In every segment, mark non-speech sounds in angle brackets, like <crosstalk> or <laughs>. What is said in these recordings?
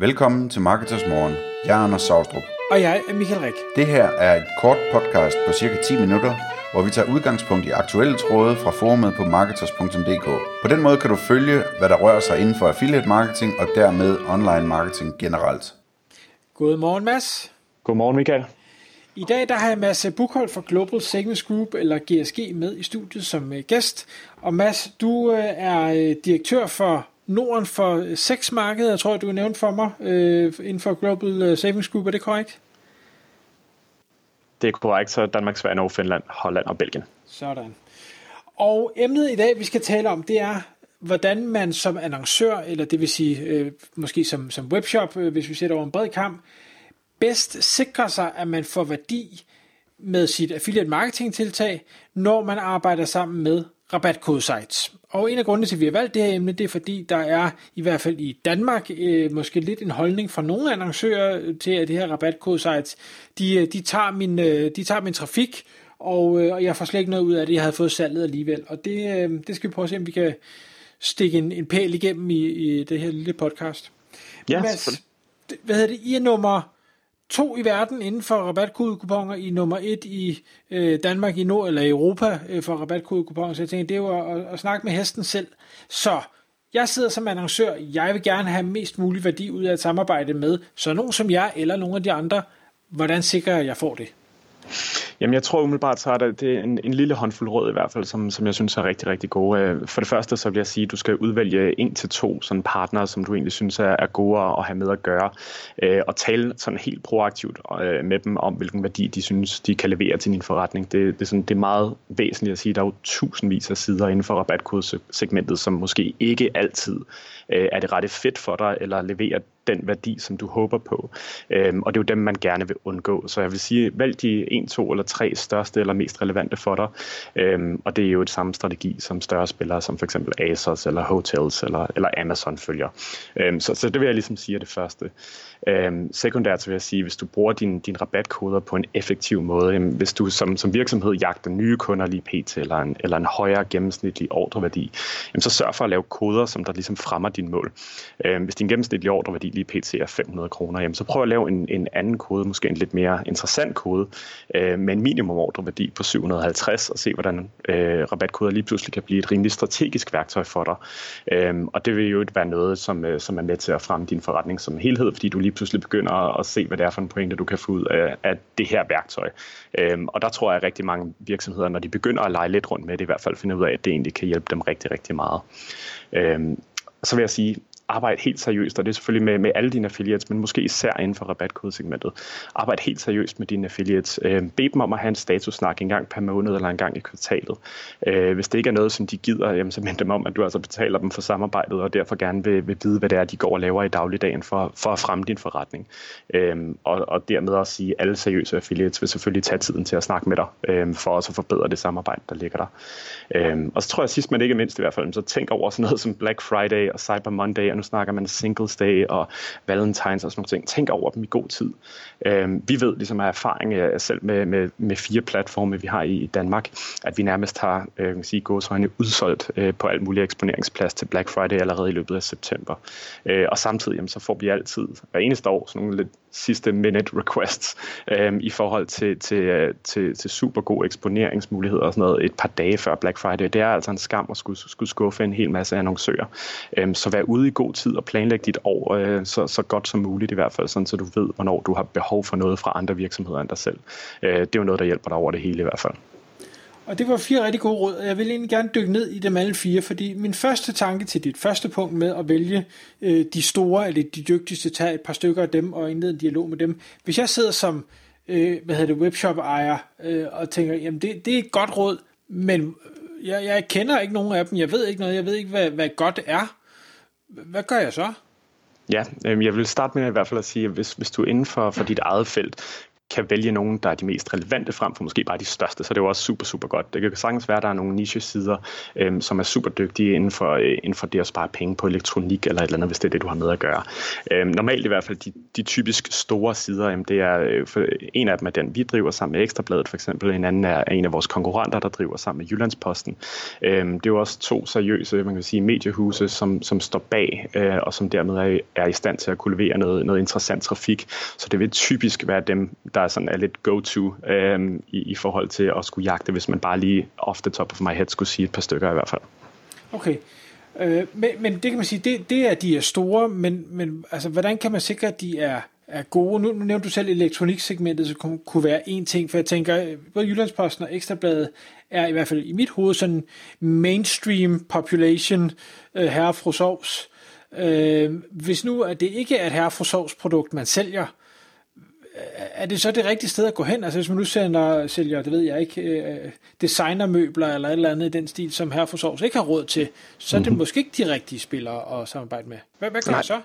Velkommen til Marketers Morgen. Jeg er Anders Saustrup. Og jeg er Michael Rik. Det her er et kort podcast på cirka 10 minutter, hvor vi tager udgangspunkt i aktuelle tråde fra forumet på marketers.dk. På den måde kan du følge, hvad der rører sig inden for affiliate marketing og dermed online marketing generelt. Godmorgen, Mads. Godmorgen, Michael. I dag der har jeg Mads Buchholdt fra Global Segments Group, eller GSG, med i studiet som øh, gæst. Og Mads, du øh, er øh, direktør for Norden for seks markeder, tror jeg, du nævnte for mig, inden for Global Savings Group. Er det korrekt? Det er korrekt, så Danmark, Sverige, Norge, Finland, Holland og Belgien. Sådan. Og emnet i dag, vi skal tale om, det er, hvordan man som annoncør, eller det vil sige øh, måske som, som webshop, øh, hvis vi sætter over en bred kamp, bedst sikrer sig, at man får værdi med sit affiliate marketing tiltag, når man arbejder sammen med rabatkode sites. Og en af grundene til, at vi har valgt det her emne, det er fordi, der er i hvert fald i Danmark øh, måske lidt en holdning fra nogle annoncører til, at det her rabatkode sites, de, øh, de, tager, min, øh, de tager min trafik, og, øh, og jeg får slet ikke noget ud af det, jeg havde fået salget alligevel. Og det, øh, det skal vi prøve at se, om vi kan stikke en, en pæl igennem i, i det her lille podcast. Ja, Mads, hvad hedder det? I er nummer to i verden inden for rabatkodekuponer, i nummer et i øh, Danmark, i Nord eller Europa øh, for rabatkodekuponer. Så jeg tænkte, det var at, at snakke med hesten selv. Så jeg sidder som annoncør, jeg vil gerne have mest mulig værdi ud af at samarbejde med, så nogen som jeg eller nogle af de andre, hvordan sikrer jeg, at jeg får det? Jamen, jeg tror umiddelbart, så er det, det er en, en lille håndfuld råd i hvert fald, som, som jeg synes er rigtig, rigtig gode. Øh, for det første, så vil jeg sige, at du skal udvælge en til to sådan partnere, som du egentlig synes er, er gode at have med at gøre, øh, og tale sådan helt proaktivt øh, med dem om, hvilken værdi de synes, de kan levere til din forretning. Det, det, er, sådan, det er meget væsentligt at sige, der er jo tusindvis af sider inden for rabatkodesegmentet, som måske ikke altid øh, er det rette fedt for dig, eller leverer den værdi, som du håber på. Øhm, og det er jo dem, man gerne vil undgå. Så jeg vil sige, vælg de en, to eller tre største eller mest relevante for dig. Øhm, og det er jo et samme strategi, som større spillere, som for eksempel Asos eller Hotels eller, eller Amazon følger. Øhm, så, så det vil jeg ligesom sige er det første. Øhm, sekundært så vil jeg sige, hvis du bruger dine din rabatkoder på en effektiv måde, jamen, hvis du som, som virksomhed jagter nye kunder lige pt. eller en, eller en højere gennemsnitlig ordreværdi, jamen, så sørg for at lave koder, som der ligesom fremmer din mål. Øhm, hvis din gennemsnitlige ordreværdi lige pt. er 500 kroner, jamen, så prøv at lave en, en anden kode, måske en lidt mere interessant kode, øh, med en minimum ordreværdi på 750, og se hvordan øh, rabatkoder lige pludselig kan blive et rimelig strategisk værktøj for dig. Øh, og det vil jo være noget, som, øh, som er med til at fremme din forretning som helhed, fordi du lige pludselig begynder at se, hvad det er for en pointe, du kan få ud af, af det her værktøj. Øh, og der tror jeg, at rigtig mange virksomheder, når de begynder at lege lidt rundt med det, i hvert fald finder ud af, at det egentlig kan hjælpe dem rigtig, rigtig meget. Øh, så vil jeg sige, arbejde helt seriøst, og det er selvfølgelig med, med alle dine affiliates, men måske især inden for rabatkodesegmentet. Arbejde helt seriøst med dine affiliates. Øh, bed dem om at have en statussnak en gang per måned eller en gang i kvartalet. Øh, hvis det ikke er noget, som de gider, jamen, så <laughs> mind dem om, at du altså betaler dem for samarbejdet, og derfor gerne vil, vil vide, hvad det er, de går og laver i dagligdagen for, for at fremme din forretning. Øh, og, og dermed også sige, at alle seriøse affiliates vil selvfølgelig tage tiden til at snakke med dig, øh, for også at forbedre det samarbejde, der ligger der. Øh, og så tror jeg sidst, men ikke mindst i hvert fald, så tænk over sådan noget som Black Friday og Cyber Monday og nu snakker man Singles Day og Valentines og sådan nogle ting. Tænk over dem i god tid. Øh, vi ved ligesom af erfaring øh, selv med, med, med fire platforme, vi har i Danmark, at vi nærmest har øh, kan sige, gåsøjne udsolgt øh, på alt muligt eksponeringsplads til Black Friday allerede i løbet af september. Øh, og samtidig jamen, så får vi altid hver eneste år sådan nogle lidt sidste minute requests øh, i forhold til, til, øh, til, til super gode eksponeringsmuligheder og sådan noget et par dage før Black Friday. Det er altså en skam at skulle, skulle skuffe en hel masse annoncører. Øh, så vær ude i god tid og planlæg dit år øh, så, så godt som muligt i hvert fald, sådan, så du ved, hvornår du har behov for noget fra andre virksomheder end dig selv. Øh, det er jo noget, der hjælper dig over det hele i hvert fald. Og det var fire rigtig gode råd, og jeg vil egentlig gerne dykke ned i dem alle fire, fordi min første tanke til dit første punkt med at vælge øh, de store eller de dygtigste, tage et par stykker af dem og indlede en dialog med dem. Hvis jeg sidder som øh, hvad hedder det, webshop-ejer øh, og tænker, jamen det, det er et godt råd, men øh, jeg, jeg kender ikke nogen af dem, jeg ved ikke noget, jeg ved ikke, hvad, hvad godt er. Hvad gør jeg så? Ja, øh, jeg vil starte med i hvert fald at sige, at hvis, hvis du er inden for, for dit eget felt kan vælge nogen, der er de mest relevante frem for måske bare de største, så det er jo også super, super godt. Det kan sagtens være, at der er nogle niche-sider, øhm, som er super dygtige inden for, øh, inden for det at spare penge på elektronik eller et eller andet, hvis det er det, du har med at gøre. Øhm, normalt i hvert fald de de typisk store sider, jamen det er øh, for en af dem er den, vi driver sammen med Ekstrabladet for eksempel, en anden er en af vores konkurrenter, der driver sammen med Jyllandsposten. Øhm, det er jo også to seriøse, man kan sige, mediehuse, som, som står bag, øh, og som dermed er, er i stand til at kunne levere noget, noget interessant trafik. Så det vil typisk være dem, der sådan er lidt go-to øh, i, i forhold til at skulle jagte, hvis man bare lige off the top of my head skulle sige et par stykker i hvert fald. Okay. Øh, men, men det kan man sige, det, det er, de er store, men, men altså, hvordan kan man sikre, at de er, er gode? Nu, nu nævnte du selv elektroniksegmentet, så kunne, kunne være en ting, for jeg tænker, både Jyllandsposten og Ekstrabladet er i hvert fald i mit hoved sådan mainstream population øh, herre fru sovs. Øh, hvis nu at det ikke er et herre fru sovs produkt, man sælger, er det så det rigtige sted at gå hen? Altså hvis man nu sender, sælger, det ved jeg ikke, øh, designermøbler eller et eller andet i den stil, som her for Sovs ikke har råd til, så er det mm-hmm. måske ikke de rigtige spillere at samarbejde med. Hvad, hvad gør Nej. så?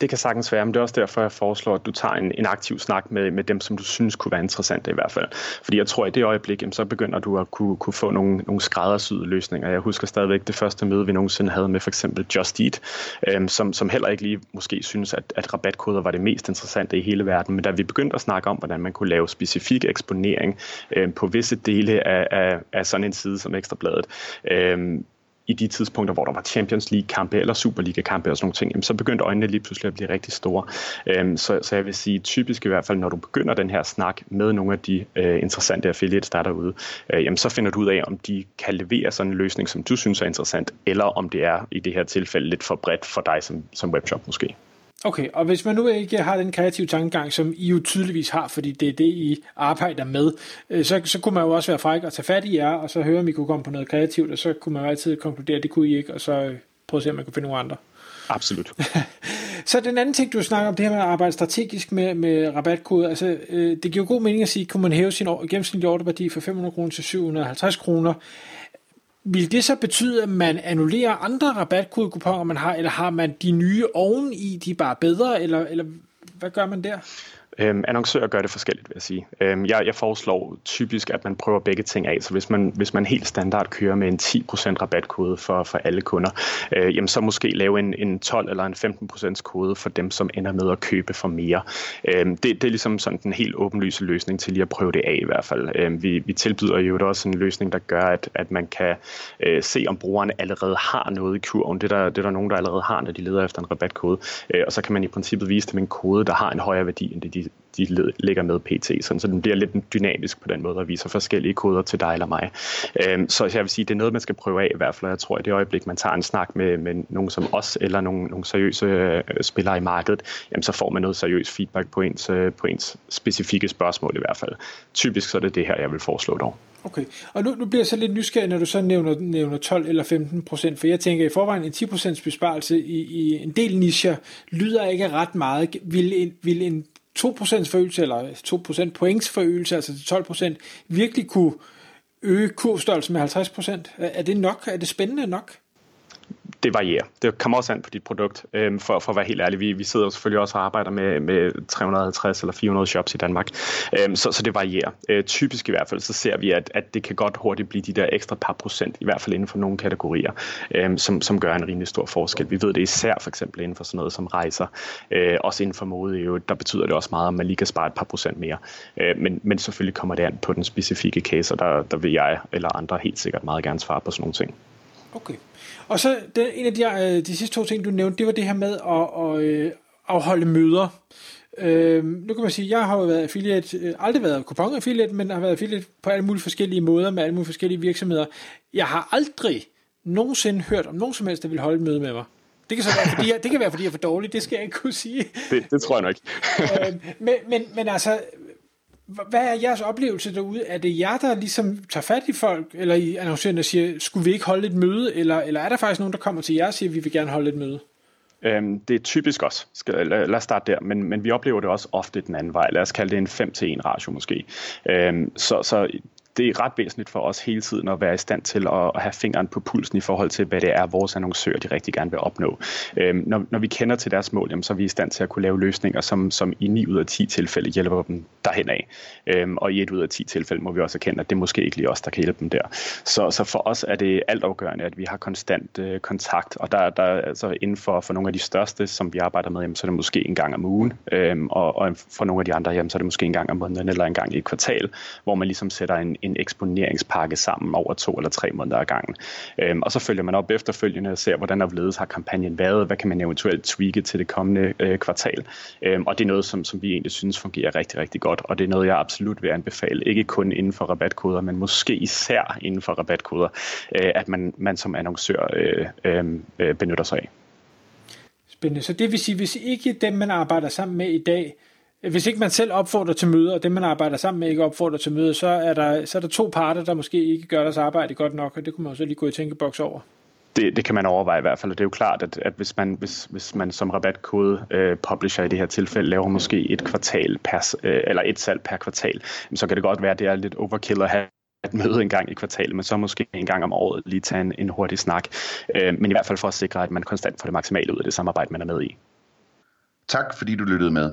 Det kan sagtens være, men det er også derfor, jeg foreslår, at du tager en, en aktiv snak med, med dem, som du synes kunne være interessante i hvert fald. Fordi jeg tror, at i det øjeblik, jamen, så begynder du at kunne, kunne få nogle, nogle skræddersyede løsninger. Jeg husker stadigvæk det første møde, vi nogensinde havde med for eksempel Just Eat, øhm, som, som heller ikke lige måske synes, at, at rabatkoder var det mest interessante i hele verden. Men da vi begyndte at snakke om, hvordan man kunne lave specifik eksponering øhm, på visse dele af, af, af sådan en side som Ekstrabladet, øhm, i de tidspunkter, hvor der var Champions League-kampe eller Superliga-kampe og sådan nogle ting, jamen, så begyndte øjnene lige pludselig at blive rigtig store. Øhm, så, så jeg vil sige, typisk i hvert fald, når du begynder den her snak med nogle af de øh, interessante affiliates, der er derude, øh, jamen, så finder du ud af, om de kan levere sådan en løsning, som du synes er interessant, eller om det er i det her tilfælde lidt for bredt for dig som, som webshop måske. Okay, og hvis man nu ikke har den kreative tankegang, som I jo tydeligvis har, fordi det er det, I arbejder med, øh, så, så kunne man jo også være fræk og tage fat i jer, og så høre, om I kunne komme på noget kreativt, og så kunne man jo altid konkludere, at det kunne I ikke, og så øh, prøve at se, om man kunne finde nogle andre. Absolut. <laughs> så den anden ting, du snakker om, det her med at arbejde strategisk med, med rabatkode, altså øh, det giver jo god mening at sige, kunne man hæve sin gennemsnitlige ordreværdi fra 500 kroner til 750 kroner, vil det så betyde, at man annullerer andre rabatkodekuponer, man har, eller har man de nye oveni, de er bare bedre, eller, eller hvad gør man der? Øhm, annoncører gør det forskelligt, vil jeg sige. Øhm, jeg, jeg foreslår typisk, at man prøver begge ting af. Så hvis man, hvis man helt standard kører med en 10% rabatkode for, for alle kunder, øh, jamen så måske lave en, en 12 eller en 15% kode for dem, som ender med at købe for mere. Øhm, det, det er ligesom sådan den helt åbenlyse løsning til lige at prøve det af i hvert fald. Øhm, vi, vi tilbyder jo også en løsning, der gør, at, at man kan øh, se, om brugerne allerede har noget i kurven. Det er, der, det er der nogen, der allerede har, når de leder efter en rabatkode. Øh, og så kan man i princippet vise dem en kode, der har en højere værdi, end det de de ligger med PT, sådan, så den bliver lidt dynamisk på den måde, og viser forskellige koder til dig eller mig. Øhm, så jeg vil sige, det er noget, man skal prøve af i hvert fald, jeg tror, at det øjeblik, man tager en snak med, med nogen som os, eller nogle, nogle seriøse øh, spillere i markedet, jamen, så får man noget seriøs feedback på ens, øh, på ens specifikke spørgsmål i hvert fald. Typisk så er det det her, jeg vil foreslå dog. Okay, og nu, nu bliver jeg så lidt nysgerrig, når du så nævner, nævner 12 eller 15 procent, for jeg tænker i forvejen en 10 procents besparelse i, i en del nischer lyder ikke ret meget. Vil en, vil en 2% forøgelse, eller 2% points forøgelse, altså til 12%, virkelig kunne øge kursstørrelsen med 50%? Er det nok? Er det spændende nok? Det varierer. Det kommer også an på dit produkt, øhm, for, for at være helt ærlig. Vi, vi sidder jo selvfølgelig også og arbejder med, med 350 eller 400 shops i Danmark, øhm, så, så det varierer. Øh, typisk i hvert fald, så ser vi, at, at det kan godt hurtigt blive de der ekstra par procent, i hvert fald inden for nogle kategorier, øhm, som, som gør en rimelig stor forskel. Vi ved det især for eksempel inden for sådan noget som rejser, øh, også inden for mode, jo, der betyder det også meget, at man lige kan spare et par procent mere. Øh, men, men selvfølgelig kommer det an på den specifikke case, og der, der vil jeg eller andre helt sikkert meget gerne svare på sådan nogle ting. Okay. Og så den, en af de, øh, de sidste to ting, du nævnte, det var det her med at, at øh, afholde møder. Øh, nu kan man sige, jeg har jo været affiliate, øh, aldrig været kupon affiliate, men har været affiliate på alle mulige forskellige måder med alle mulige forskellige virksomheder. Jeg har aldrig nogensinde hørt om nogen som helst, der vil holde et møde med mig. Det kan, så være, fordi jeg, det kan være, fordi jeg er for dårlig, det skal jeg ikke kunne sige. Det, det tror jeg nok. øh, men, men, men altså, hvad er jeres oplevelse derude? Er det jer, der ligesom tager fat i folk, eller i annoncørerne og siger, skulle vi ikke holde et møde, eller, eller er der faktisk nogen, der kommer til jer og siger, vi vil gerne holde et møde? Øhm, det er typisk også. Skal, lad, lad os starte der, men, men vi oplever det også ofte den anden vej. Lad os kalde det en 5 til 1 ratio måske. Øhm, så, så det er ret væsentligt for os hele tiden at være i stand til at, at have fingeren på pulsen i forhold til, hvad det er, vores annoncører de rigtig gerne vil opnå. Øhm, når, når vi kender til deres mål, jamen, så er vi i stand til at kunne lave løsninger, som, som i 9 ud af 10 tilfælde hjælper dem derhen af. Øhm, og i 1 ud af 10 tilfælde må vi også erkende, at det er måske ikke lige os, der kan hjælpe dem der. Så, så for os er det altafgørende, at vi har konstant øh, kontakt, og der, der altså inden for, for nogle af de største, som vi arbejder med, jamen, så er det måske en gang om ugen, øhm, og, og for nogle af de andre, jamen, så er det måske en gang om måneden eller en gang i et kvartal, hvor man ligesom sætter en, en eksponeringspakke sammen over to eller tre måneder ad gangen. Øhm, og så følger man op efterfølgende og ser, hvordan overledes har kampagnen været, hvad kan man eventuelt tweake til det kommende øh, kvartal. Øhm, og det er noget, som, som vi egentlig synes fungerer rigtig, rigtig godt, og det er noget, jeg absolut vil anbefale, ikke kun inden for rabatkoder, men måske især inden for rabatkoder, øh, at man, man som annoncør øh, øh, øh benytter sig af. Spændende. Så det vil sige, hvis ikke dem, man arbejder sammen med i dag, hvis ikke man selv opfordrer til møder, og dem man arbejder sammen med ikke opfordrer til møder, så er der, så er der to parter, der måske ikke gør deres arbejde godt nok, og det kunne man også lige gå i tænkeboks over. Det, det kan man overveje i hvert fald, og det er jo klart, at, at hvis, man, hvis, hvis man som rabatkode øh, publisher i det her tilfælde laver måske et kvartal per, øh, eller et salg per kvartal, så kan det godt være, at det er lidt overkill at have at møde en gang i kvartalet, men så måske en gang om året lige tage en, en hurtig snak. Øh, men i hvert fald for at sikre, at man konstant får det maksimale ud af det samarbejde, man er med i. Tak fordi du lyttede med.